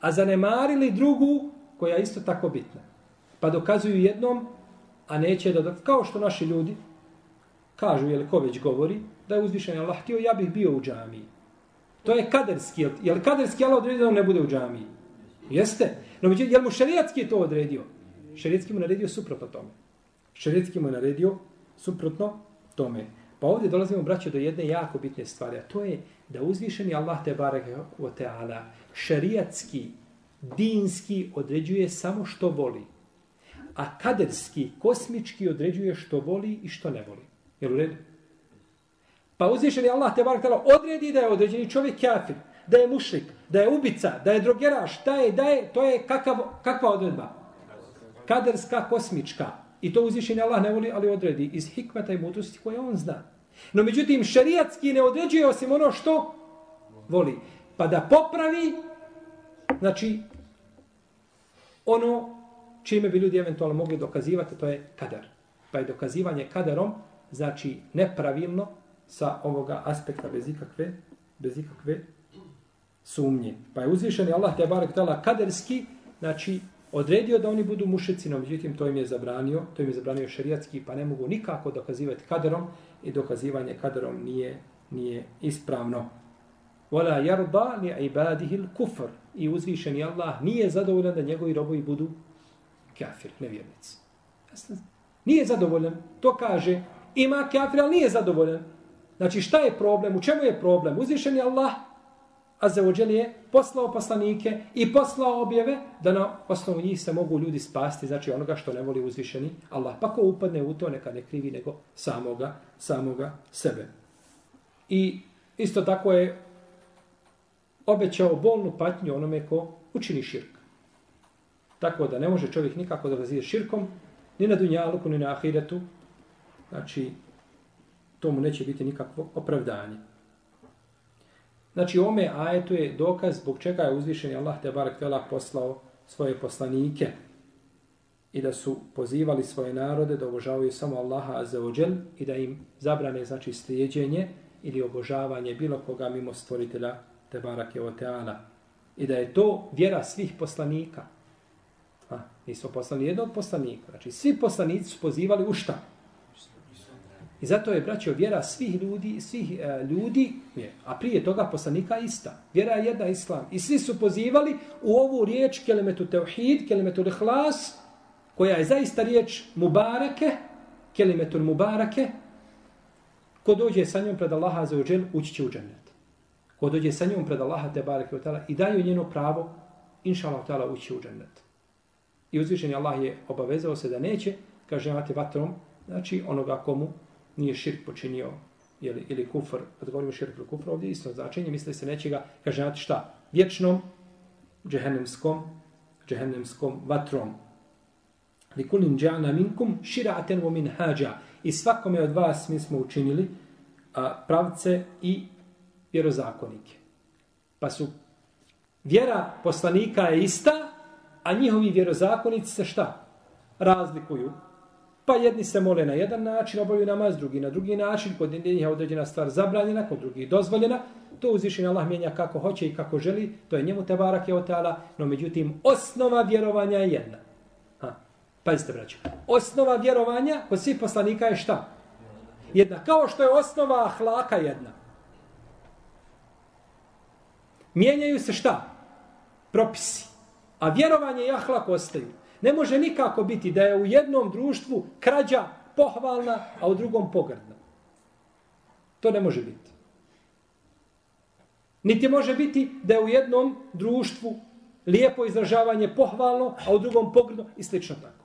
[SPEAKER 1] a zanemarili drugu, koja je isto tako bitna. Pa dokazuju jednom, a neće da. Kao što naši ljudi, kažu, jel ko već govori, da je uzvišen Allah htio, ja bih bio u džamiji. To je kaderski, jel, jel kaderski Allah odredio da on ne bude u džamiji? Jeste. No, međutim, je mu šerijatski je to odredio? Šerijatski mu naredio suprotno tome. Šerijatski mu naredio suprotno tome. Pa ovdje dolazimo, braće, do jedne jako bitne stvari, a to je da uzvišeni Allah te barek o teala šerijatski, dinski određuje samo što voli. A kaderski, kosmički određuje što voli i što ne voli. Jel u redu? Pa uzvišen je Allah te barak tala odredi da je određeni čovjek kafir, da je mušlik, da je ubica, da je drogeraš, da je, da je, to je kakav, kakva odredba? Kaderska, kosmička. I to uzvišen je Allah ne voli, ali odredi iz hikmeta i mudrosti koje on zna. No međutim, šerijatski ne određuje osim ono što voli. Pa da popravi, znači, ono čime bi ljudi eventualno mogli dokazivati, to je kadar. Pa je dokazivanje kadarom, znači nepravilno sa ovoga aspekta bez ikakve, bez ikakve sumnje. Pa je uzvišen Allah te barek tala kaderski, znači odredio da oni budu mušici, no međutim to im je zabranio, to im je zabranio šerijatski, pa ne mogu nikako dokazivati kaderom i dokazivanje kaderom nije, nije ispravno. Wala yarda li ibadihi al-kufr. I uzvišeni Allah nije zadovoljan da njegovi robovi budu kafir, nevjernici. Nije zadovoljan. To kaže, ima kafir, ali nije zadovoljan. Znači, šta je problem? U čemu je problem? Uzvišeni Allah, a za je poslao poslanike i poslao objeve da na osnovu njih se mogu ljudi spasti, znači onoga što ne voli uzvišeni Allah. Pa ko upadne u to, neka ne krivi nego samoga, samoga sebe. I isto tako je obećao bolnu patnju onome ko učini širk. Tako da ne može čovjek nikako da razije širkom, ni na dunjaluku, ni na ahiretu. Znači, to mu neće biti nikakvo opravdanje. Znači, ome ajetu je dokaz zbog čega je uzvišen Allah te barak vela poslao svoje poslanike i da su pozivali svoje narode da obožavaju samo Allaha za i da im zabrane znači slijedjenje ili obožavanje bilo koga mimo stvoritelja te barake o teana. I da je to vjera svih poslanika. A, nismo poslali jednog poslanika. Znači, svi poslanici su pozivali u šta? I zato je, braćo, vjera svih ljudi, svih e, ljudi, je, a prije toga poslanika ista. Vjera je jedna islam. I svi su pozivali u ovu riječ kelimetu teuhid, kelimetu lihlas, koja je zaista riječ mubareke, kelimetu mubareke, ko dođe sa njom pred Allaha za uđel, ući će u džennet ko dođe sa njom pred Allaha te bareke ve i daju njeno pravo inshallah taala ući u džennet. I uzvišeni Allah je obavezao se da neće kažnjavati vatrom, znači onoga komu nije širk počinio ili, ili kufr, kad govorimo širk ili kufr, ovdje isto značenje, misli se nečega, kaže, kažnjavati šta? Vječnom, džehennemskom, džehennemskom vatrom. Likulin džana minkum širaten wa min hađa. I svakome od vas mi smo učinili a, pravce i vjerozakonike. Pa su vjera poslanika je ista, a njihovi vjerozakonici se šta? Razlikuju. Pa jedni se mole na jedan način, obavljaju namaz, drugi na drugi način, kod njih je određena stvar zabranjena, kod drugih dozvoljena. To uzvišen Allah mijenja kako hoće i kako želi, to je njemu te barak je otala, no međutim, osnova vjerovanja je jedna. Ha. Pazite, braću. Osnova vjerovanja kod svih poslanika je šta? Jedna. Kao što je osnova ahlaka jedna. Mijenjaju se šta? Propisi. A vjerovanje i ahlak ostaju. Ne može nikako biti da je u jednom društvu krađa pohvalna, a u drugom pogrdna. To ne može biti. Niti može biti da je u jednom društvu lijepo izražavanje pohvalno, a u drugom pogrdno i slično tako.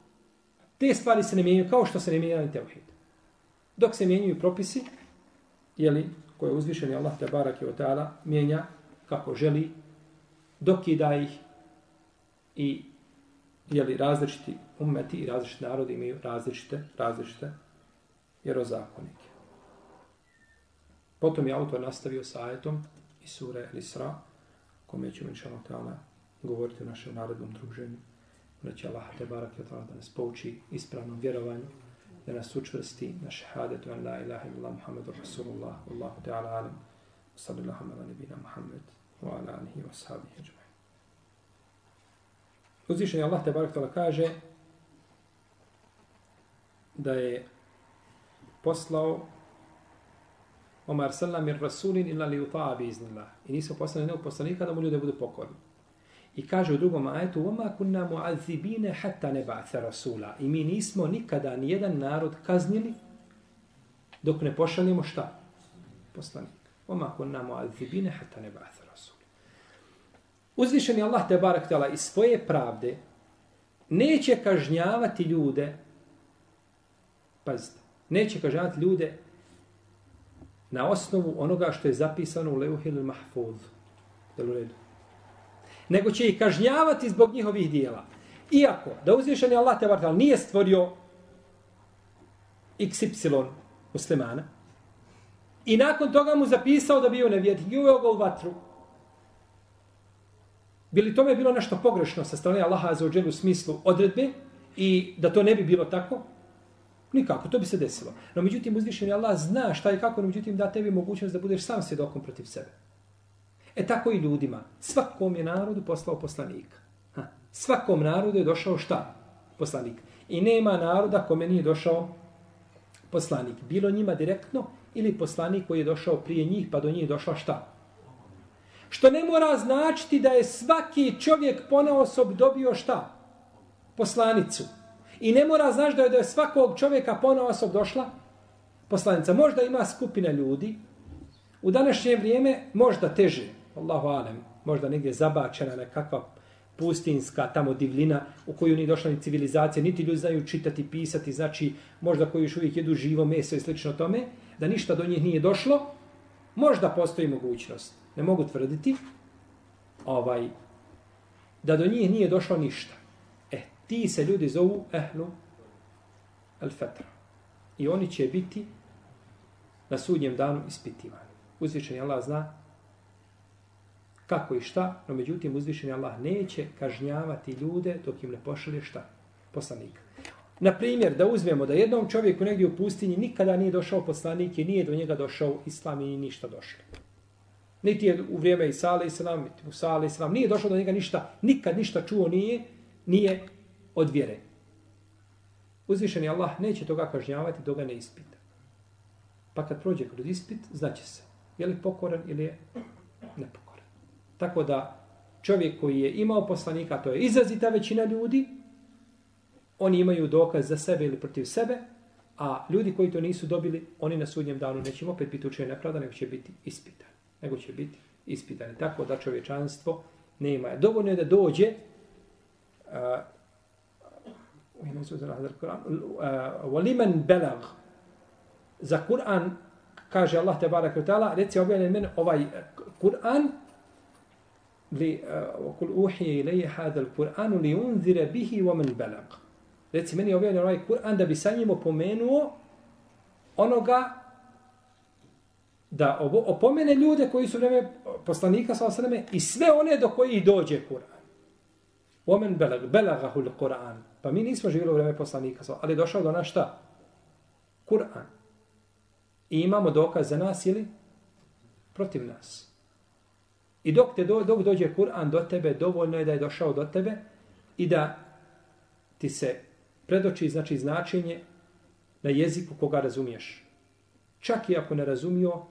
[SPEAKER 1] Te stvari se ne mijenjaju kao što se ne mijenjaju ni teohid. Dok se mijenjaju propisi, jeli, koje je uzvišeni Allah te barak i otala, mijenja kako želi, dokida ih i jeli, različiti umeti i različiti narodi imaju različite, različite vjerozakonike. Potom je autor nastavio sa ajetom iz sure El-Isra, kome ćemo inša Allah govoriti o našem narodnom druženju. Da će Allah te barak je da nas pouči ispravnom vjerovanju, da nas učvrsti na šehadetu an la ilaha illallah Muhammedu Rasulullah, Allahu Teala alam, sallallahu ala nebina Muhammed, wa ala alihi wa sahbihi ajma'in. Uzvišeni Allah te barak kaže da je poslao Omar sallam ir rasulin illa li uta'a bi iznillah. I nisu poslali nekog poslanika da mu ljude budu pokorni. I kaže u drugom ajetu وَمَا كُنَّا مُعَذِّبِينَ حَتَّى نَبَعْثَ رَسُولًا I mi nismo nikada nijedan narod kaznili dok ne pošaljemo šta? Poslanik. وَمَا كُنَّا مُعَذِّبِينَ حَتَّى نَبَعْثَ uzvišeni Allah te barak tala iz svoje pravde neće kažnjavati ljude pazite, neće kažnjavati ljude na osnovu onoga što je zapisano u Leuhil Mahfuz. Jel u redu? Nego će ih kažnjavati zbog njihovih dijela. Iako, da uzvišeni Allah te barak nije stvorio XY muslimana i nakon toga mu zapisao da bio nevjetnik i uveo ga u vatru, Bi li tome bilo nešto pogrešno sa strane Allaha za uđelu u smislu odredbe i da to ne bi bilo tako? Nikako, to bi se desilo. No međutim, uzvišeni Allah zna šta i kako, no međutim da tebi mogućnost da budeš sam svjedokom protiv sebe. E tako i ljudima. Svakom je narodu poslao poslanika. Ha. Svakom narodu je došao šta? Poslanik. I nema naroda kome nije došao poslanik. Bilo njima direktno ili poslanik koji je došao prije njih pa do njih došla šta? Što ne mora značiti da je svaki čovjek ponaosob dobio šta? Poslanicu. I ne mora znaš da je, da je svakog čovjeka ponaosob došla poslanica. Možda ima skupina ljudi u današnje vrijeme možda teže. Allahu alem. Možda negdje zabačena nekakva pustinska tamo divlina u koju ni došla ni civilizacija, niti ljudi znaju čitati, pisati, znači možda koji još uvijek jedu živo meso i slično tome, da ništa do njih nije došlo, možda postoji mogućnost ne mogu tvrditi ovaj da do njih nije došlo ništa. E, ti se ljudi zovu ehlu al-fatra. I oni će biti na sudnjem danu ispitivani. Uzvišeni Allah zna kako i šta, no međutim uzvišeni Allah neće kažnjavati ljude dok im ne pošalje šta? Poslanik. Na primjer, da uzmemo da jednom čovjeku negdje u pustinji nikada nije došao poslanik i nije do njega došao islam i ništa došlo. Niti je u vrijeme Isa alaih sallam, niti Musa alaih sallam, nije došlo do njega ništa, nikad ništa čuo nije, nije od vjere. Uzvišeni Allah neće toga kažnjavati, dok ga ne ispita. Pa kad prođe kroz ispit, znaće se, je li pokoran ili je nepokoran. Tako da čovjek koji je imao poslanika, to je izrazita većina ljudi, oni imaju dokaz za sebe ili protiv sebe, a ljudi koji to nisu dobili, oni na sudnjem danu neće opet biti učenje nepravda, nego će biti ispitani nego će biti ispitani. Tako da čovječanstvo nema. Dovoljno je da dođe u ime su za Kur'an waliman balag za Kur'an kaže Allah te barak ve taala reci objavljen meni ovaj e, Kur'an li e, kul uhiya ilayhi hada al-Qur'an li unzira bihi wa man balag reci meni objavljen ovaj Kur'an da bi sa njim opomenuo onoga da ovo opomene ljude koji su vreme poslanika sa osreme i sve one do koji dođe Kur'an. Omen belag, belagahul Kur'an. Pa mi nismo živjeli u vreme poslanika, ali došao do nas šta? Kur'an. I imamo dokaz za nas ili protiv nas. I dok, te do, dok dođe Kur'an do tebe, dovoljno je da je došao do tebe i da ti se predoči znači značenje na jeziku koga razumiješ. Čak i ako ne razumio,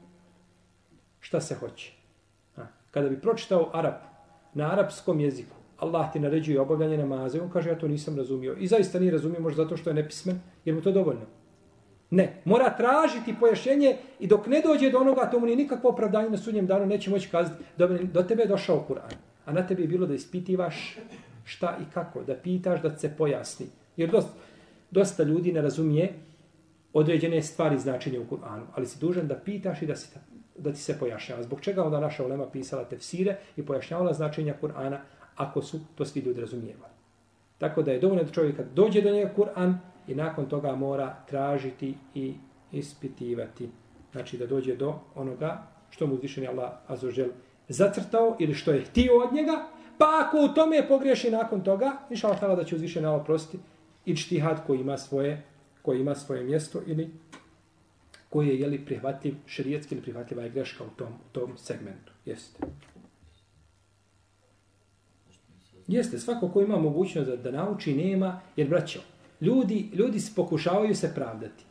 [SPEAKER 1] šta se hoće. A, kada bi pročitao Arab na arapskom jeziku, Allah ti naređuje obavljanje namaze, on kaže ja to nisam razumio. I zaista nije razumio možda zato što je nepismen, jer mu to dovoljno. Ne, mora tražiti pojašnjenje i dok ne dođe do onoga, to mu nije nikakvo opravdanje na sudnjem danu, neće moći kazati, do, do tebe je došao Kur'an. A na tebi je bilo da ispitivaš šta i kako, da pitaš, da se pojasni. Jer dosta, dosta ljudi ne razumije određene stvari značenje u Kur'anu, ali si dužan da pitaš i da se da ti se pojašnjava. Zbog čega onda naša ulema pisala tefsire i pojašnjavala značenja Kur'ana ako su to svi ljudi razumijevali. Tako da je dovoljno da čovjek kad dođe do njega Kur'an i nakon toga mora tražiti i ispitivati. Znači da dođe do onoga što mu uzvišeni Allah azožel zacrtao ili što je htio od njega, pa ako u tome pogreši nakon toga, inša Allah da će uzvišeni Allah prostiti i čtihad koji ima svoje koji ima svoje mjesto ili koji je jeli prihvatljiv, šerijetski ili prihvatljiva je greška u tom, u tom segmentu. Jeste. Jeste, svako ko ima mogućnost da, da nauči, nema, jer braćo, ljudi, ljudi pokušavaju se pravdati.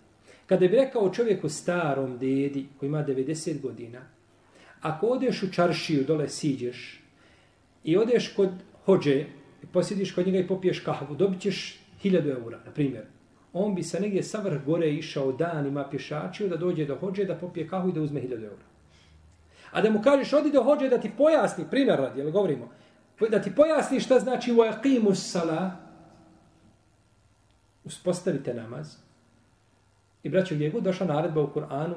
[SPEAKER 1] Kada bi rekao čovjeku starom dedi koji ima 90 godina, ako odeš u čaršiju, dole siđeš i odeš kod hođe i posjediš kod njega i popiješ kahvu, dobit ćeš 1000 eura, na primjer on bi se negdje sa vrh gore išao danima pješačio da dođe do hođe da popije kahu i da uzme 1000 eura. A da mu kažeš odi do hođe da ti pojasni, primjer radi, jel govorimo, Da ti pojasni šta znači u sala, uspostavite namaz. I braćo, gdje je god došla naredba u Kur'anu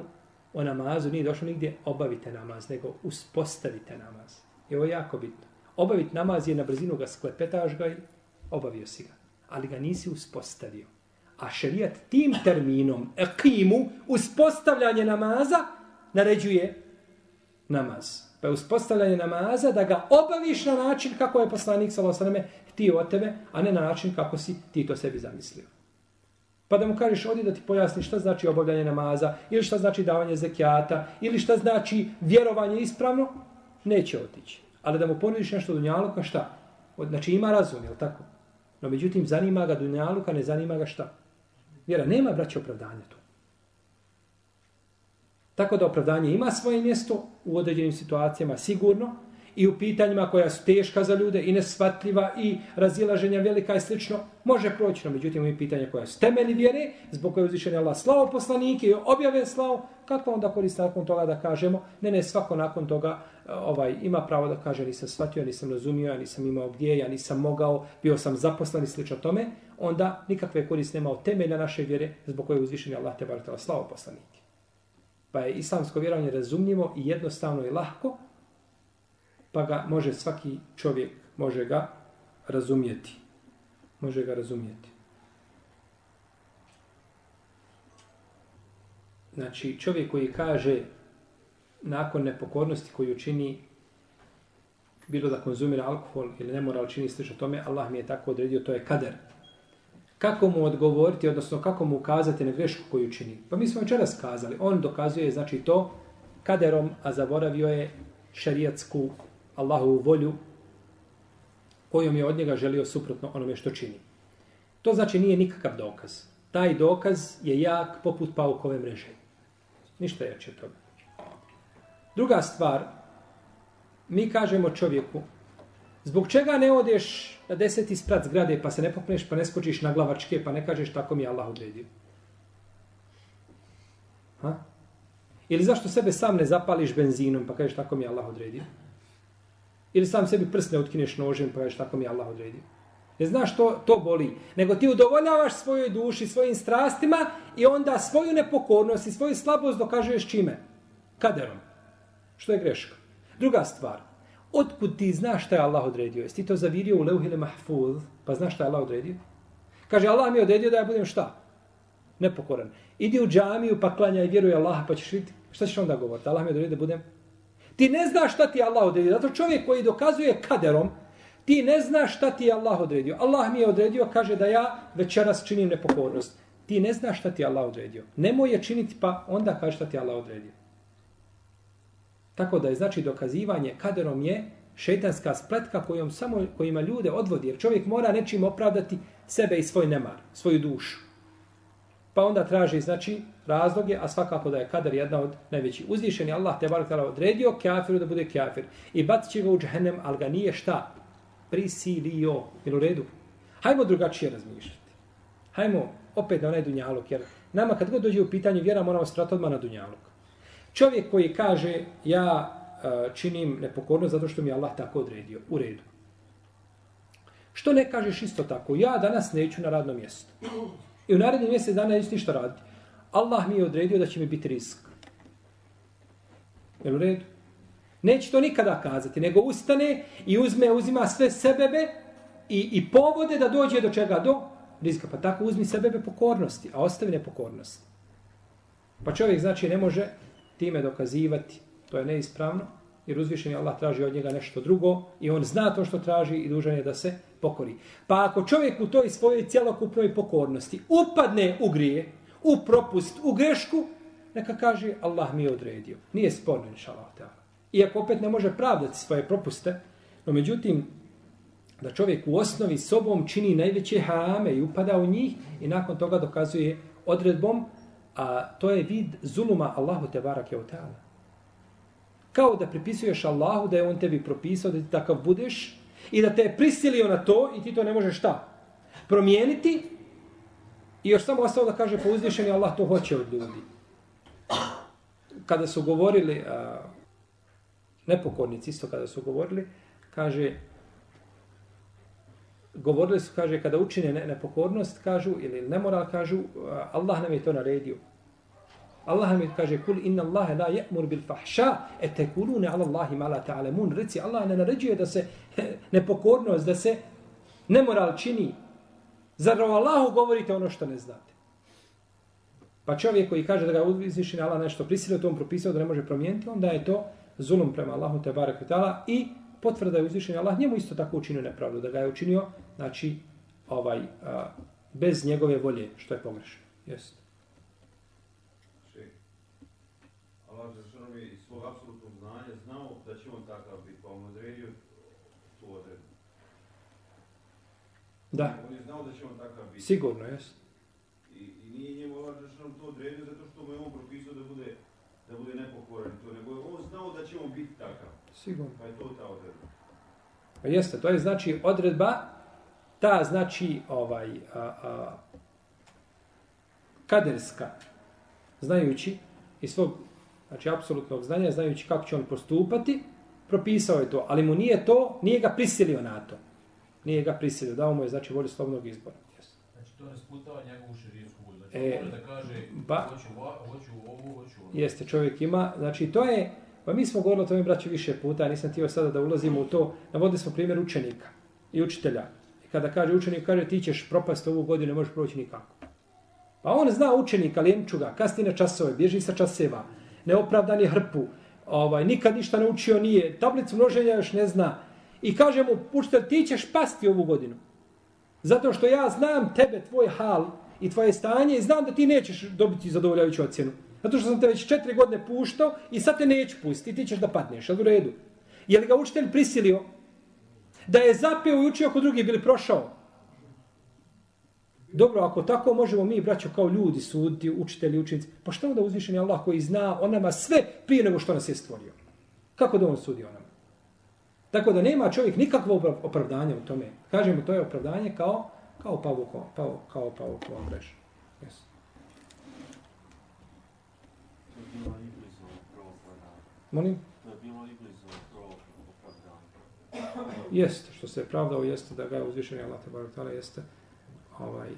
[SPEAKER 1] o namazu, nije došlo nigdje obavite namaz, nego uspostavite namaz. I ovo je jako bitno. Obaviti namaz je na brzinu ga sklepetaš ga i obavio si ga. Ali ga nisi uspostavio. A šerijat tim terminom, ekimu, uspostavljanje namaza, naređuje namaz. Pa je uspostavljanje namaza da ga obaviš na način kako je poslanik s.a.v. htio od tebe, a ne na način kako si ti to sebi zamislio. Pa da mu kažeš, odi da ti pojasni šta znači obavljanje namaza, ili šta znači davanje zekijata, ili šta znači vjerovanje ispravno, neće otići. Ali da mu ponudiš nešto dunjaluka, šta? Znači ima razum, je tako? No međutim, zanima ga dunjaluka, ne zanima ga šta? Vjera, nema braće opravdanja tu. Tako da opravdanje ima svoje mjesto u određenim situacijama sigurno i u pitanjima koja su teška za ljude i nesvatljiva i razilaženja velika i slično, može proći. No, međutim, i pitanja koja su temeli vjere, zbog koje je Allah slavo poslanike i objave slao, kako onda koristi nakon toga da kažemo, ne, ne, svako nakon toga eh, ovaj ima pravo da kaže nisam shvatio, nisam razumio, ja nisam imao gdje, ja nisam mogao, bio sam zaposlen i slično tome, onda nikakve korist nema od temelja naše vjere zbog koje je uzvišen Allah te baratela slavo poslanike. Pa je islamsko vjerovanje razumljivo i jednostavno i lahko, pa ga može svaki čovjek, može ga razumjeti. Može ga razumjeti. Znači, čovjek koji kaže nakon nepokornosti koju čini bilo da konzumira alkohol ili ne mora čini slično tome, Allah mi je tako odredio, to je kader. Kako mu odgovoriti, odnosno kako mu ukazati na grešku koju čini? Pa mi smo večeras kazali, on dokazuje znači to kaderom, a zaboravio je šarijatsku Allahovu volju kojom je od njega želio suprotno onome što čini. To znači nije nikakav dokaz. Taj dokaz je jak poput paukove mreže. Ništa jače od toga. Druga stvar, mi kažemo čovjeku, zbog čega ne odeš na deseti sprat zgrade pa se ne popneš, pa ne skočiš na glavačke, pa ne kažeš tako mi je Allah odredio? Ha? Ili zašto sebe sam ne zapališ benzinom pa kažeš tako mi je Allah odredio? Ili sam sebi prst ne utkineš nožem pa kažeš tako mi je Allah odredio? Ne znaš što to boli, nego ti udovoljavaš svojoj duši, svojim strastima i onda svoju nepokornost i svoju slabost dokažuješ čime? Kaderom. Što je greška? Druga stvar. Otkud ti znaš šta je Allah odredio? Jesi ti to zavirio u leuhile mahfuz, pa znaš šta je Allah odredio? Kaže, Allah mi je odredio da ja budem šta? Nepokoran. Idi u džamiju pa klanjaj, vjeruj Allah, pa ćeš vidjeti. Šta ćeš onda govoriti? Allah mi je odredio da budem? Ti ne znaš šta ti je Allah odredio. Zato čovjek koji dokazuje kaderom, ti ne znaš šta ti je Allah odredio. Allah mi je odredio, kaže da ja večeras činim nepokornost. Ti ne znaš šta ti je Allah odredio. Nemoj je činiti pa onda kaže šta ti je Allah odredio. Tako da je znači dokazivanje kaderom je šetanska spletka kojom samo kojima ljude odvodi. Jer čovjek mora nečim opravdati sebe i svoj nemar, svoju dušu. Pa onda traži znači razloge, a svakako da je kader jedna od najvećih. Uzvišeni Allah te barak odredio kafiru da bude kafir. I bacit će ga u džahennem, ali ga nije šta? Prisilio. Jel u redu? Hajmo drugačije razmišljati. Hajmo opet na onaj dunjalog. Jer nama kad god dođe u pitanje vjera moramo strati odmah na dunjalog. Čovjek koji kaže ja e, činim nepokornost zato što mi Allah tako odredio. U redu. Što ne kažeš isto tako? Ja danas neću na radno mjesto. I u narednim mjesec dana neću ništa raditi. Allah mi je odredio da će mi biti risk. Jel u redu? Neće to nikada kazati, nego ustane i uzme, uzima sve sebebe i, i povode da dođe do čega? Do rizika. Pa tako uzmi sebebe pokornosti, a ostavi nepokornost. Pa čovjek znači ne može time dokazivati, to je neispravno, jer uzvišeni Allah traži od njega nešto drugo i on zna to što traži i dužan je da se pokori. Pa ako čovjek u toj svojoj cjelokupnoj pokornosti upadne u grije, u propust, u grešku, neka kaže Allah mi je odredio. Nije sporno, inša Allah. Iako opet ne može pravdati svoje propuste, no međutim, da čovjek u osnovi sobom čini najveće harame i upada u njih i nakon toga dokazuje odredbom A to je vid zuluma Allahu te barake o teala. Kao da pripisuješ Allahu da je on tebi propisao da ti takav budeš i da te je prisilio na to i ti to ne možeš šta? Promijeniti i još samo ostalo da kaže pouzvišeni Allah to hoće od ljudi. Kada su govorili a, nepokornici isto kada su govorili kaže govorili su, kaže, kada učine nepokornost, kažu, ili nemoral, kažu, Allah nam je to naredio. Allah nam je, kaže, kul inna Allahe la je'mur bil fahša, etekulune kulune ala Allahi ma la ta'alemun. Reci, Allah ne naređuje da se nepokornost, da se nemoral čini. Zar o Allahu govorite ono što ne znate? Pa čovjek koji kaže da ga uzvišen Allah nešto prisilio, to on propisao da ne može promijeniti, onda je to zulum prema Allahu te barek i potvrda je uzvišen Allah njemu isto tako učinio nepravdu, da ga je učinio, znači, ovaj, a, bez njegove volje, što je pogrešno. Jeste.
[SPEAKER 2] Allah za što mi iz svog apsolutnog znanja znao da će on takav biti, pa on odredio tu odredbu.
[SPEAKER 1] Da.
[SPEAKER 2] On je znao da će on takav biti.
[SPEAKER 1] Sigurno, jeste.
[SPEAKER 2] I, I nije njemu Allah za što to odredio zato što mu je on propisao da bude da bude nepokoran to, nego je on znao da će on biti takav.
[SPEAKER 1] Sigurno.
[SPEAKER 2] Pa je to ta odredba.
[SPEAKER 1] Pa jeste, to je znači odredba, ta znači ovaj a, a, kaderska, znajući iz svog znači apsolutnog znanja, znajući kako će on postupati, propisao je to, ali mu nije to, nije ga prisilio na to. Nije ga prisilio, dao mu je znači volju slobodnog izbora. Jeste.
[SPEAKER 3] Znači to ne sputava njegovu širijsku volju. Znači
[SPEAKER 1] E,
[SPEAKER 3] može da kaže
[SPEAKER 1] ba-
[SPEAKER 3] hoću, hoću ovu, hoću ovu.
[SPEAKER 1] Jeste, čovjek ima, znači to je, pa mi smo govorili o tome, braći, više puta, nisam htio sada da ulazimo u to, navodili smo primjer učenika i učitelja. I kada kaže učenik, kaže ti ćeš propasti ovu godinu, ne možeš proći nikako. Pa on zna učenika, lijemčuga, kasni na časove, bježi sa časeva, neopravdan je hrpu, ovaj, nikad ništa ne učio nije, tablicu množenja još ne zna. I kaže mu, učitelj, ti ćeš pasti ovu godinu. Zato što ja znam tebe, tvoj hal i tvoje stanje i znam da ti nećeš dobiti zadovoljavajuću ocjenu. Zato što sam te već četiri godine puštao i sad te neću pustiti, ti ćeš da padneš, ali u redu. Je li ga učitelj prisilio da je zapeo i učio ako drugi bili prošao? Dobro, ako tako možemo mi, braćo, kao ljudi suditi, učitelji, učenici, pa što onda uzvišen je Allah koji zna o nama sve prije nego što nas je stvorio? Kako da on sudi o nama? Tako da nema čovjek nikakvo opravdanje u tome. Kažemo, to je opravdanje kao kao pavukova, pavu, kao pavukova mreža. Yes.
[SPEAKER 4] To je bilo iblizo prvo.
[SPEAKER 1] Molim?
[SPEAKER 4] To je bilo iblizo prvo.
[SPEAKER 1] Jeste, što se je pravdao, jeste da ga je uzvišen Allah te baratala, jeste ovaj,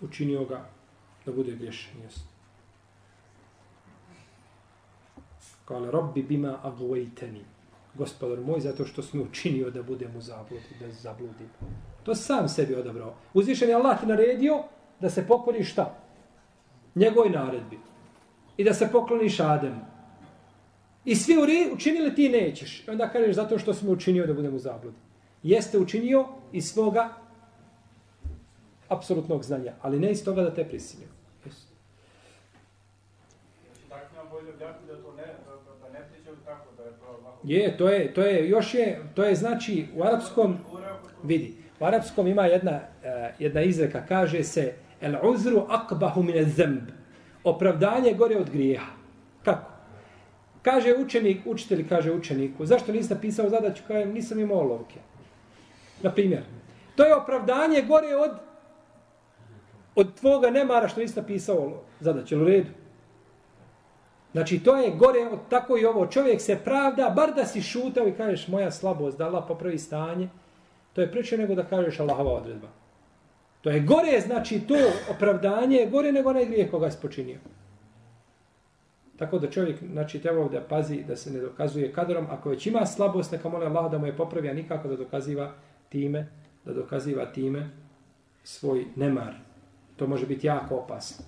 [SPEAKER 1] učinio ga da bude griješen, jeste. Kale, robbi bima agvejteni. Gospodar moj, zato što smo učinio da budem u zabludi, da zabludim. To sam sebi odabrao. Uzvišen je Allah ti naredio da se pokori šta? Njegovoj naredbi. I da se pokloniš Ademu. I svi uri- učinili ti nećeš. I onda kažeš zato što si mi učinio da budem u zabludi. Jeste učinio iz svoga apsolutnog znanja, ali ne iz toga da te prisilio.
[SPEAKER 5] Znači, je to.
[SPEAKER 1] Je, to je, još je, to je znači u arapskom, vidi, u arapskom ima jedna, uh, jedna izreka, kaže se, el uzru akbahu mine zemb. Opravdanje gore od grijeha. Kako? Kaže učenik, učitelj kaže učeniku, zašto nisi napisao zadaću, kaže, nisam imao olovke. Na primjer. To je opravdanje gore od od tvoga nemara što nisi napisao zadaću, u redu? Znači, to je gore od tako i ovo. Čovjek se pravda, bar da si šutao i kažeš moja slabost, da Allah popravi stanje, to je preče nego da kažeš Allahova odredba. To je gore, znači, to opravdanje je gore nego onaj grijeh koga si počinio. Tako da čovjek, znači, treba da pazi da se ne dokazuje kadrom. Ako već ima slabost, neka moli Allah da mu je popravi, a nikako da dokaziva time, da dokaziva time svoj nemar. To može biti jako opasno.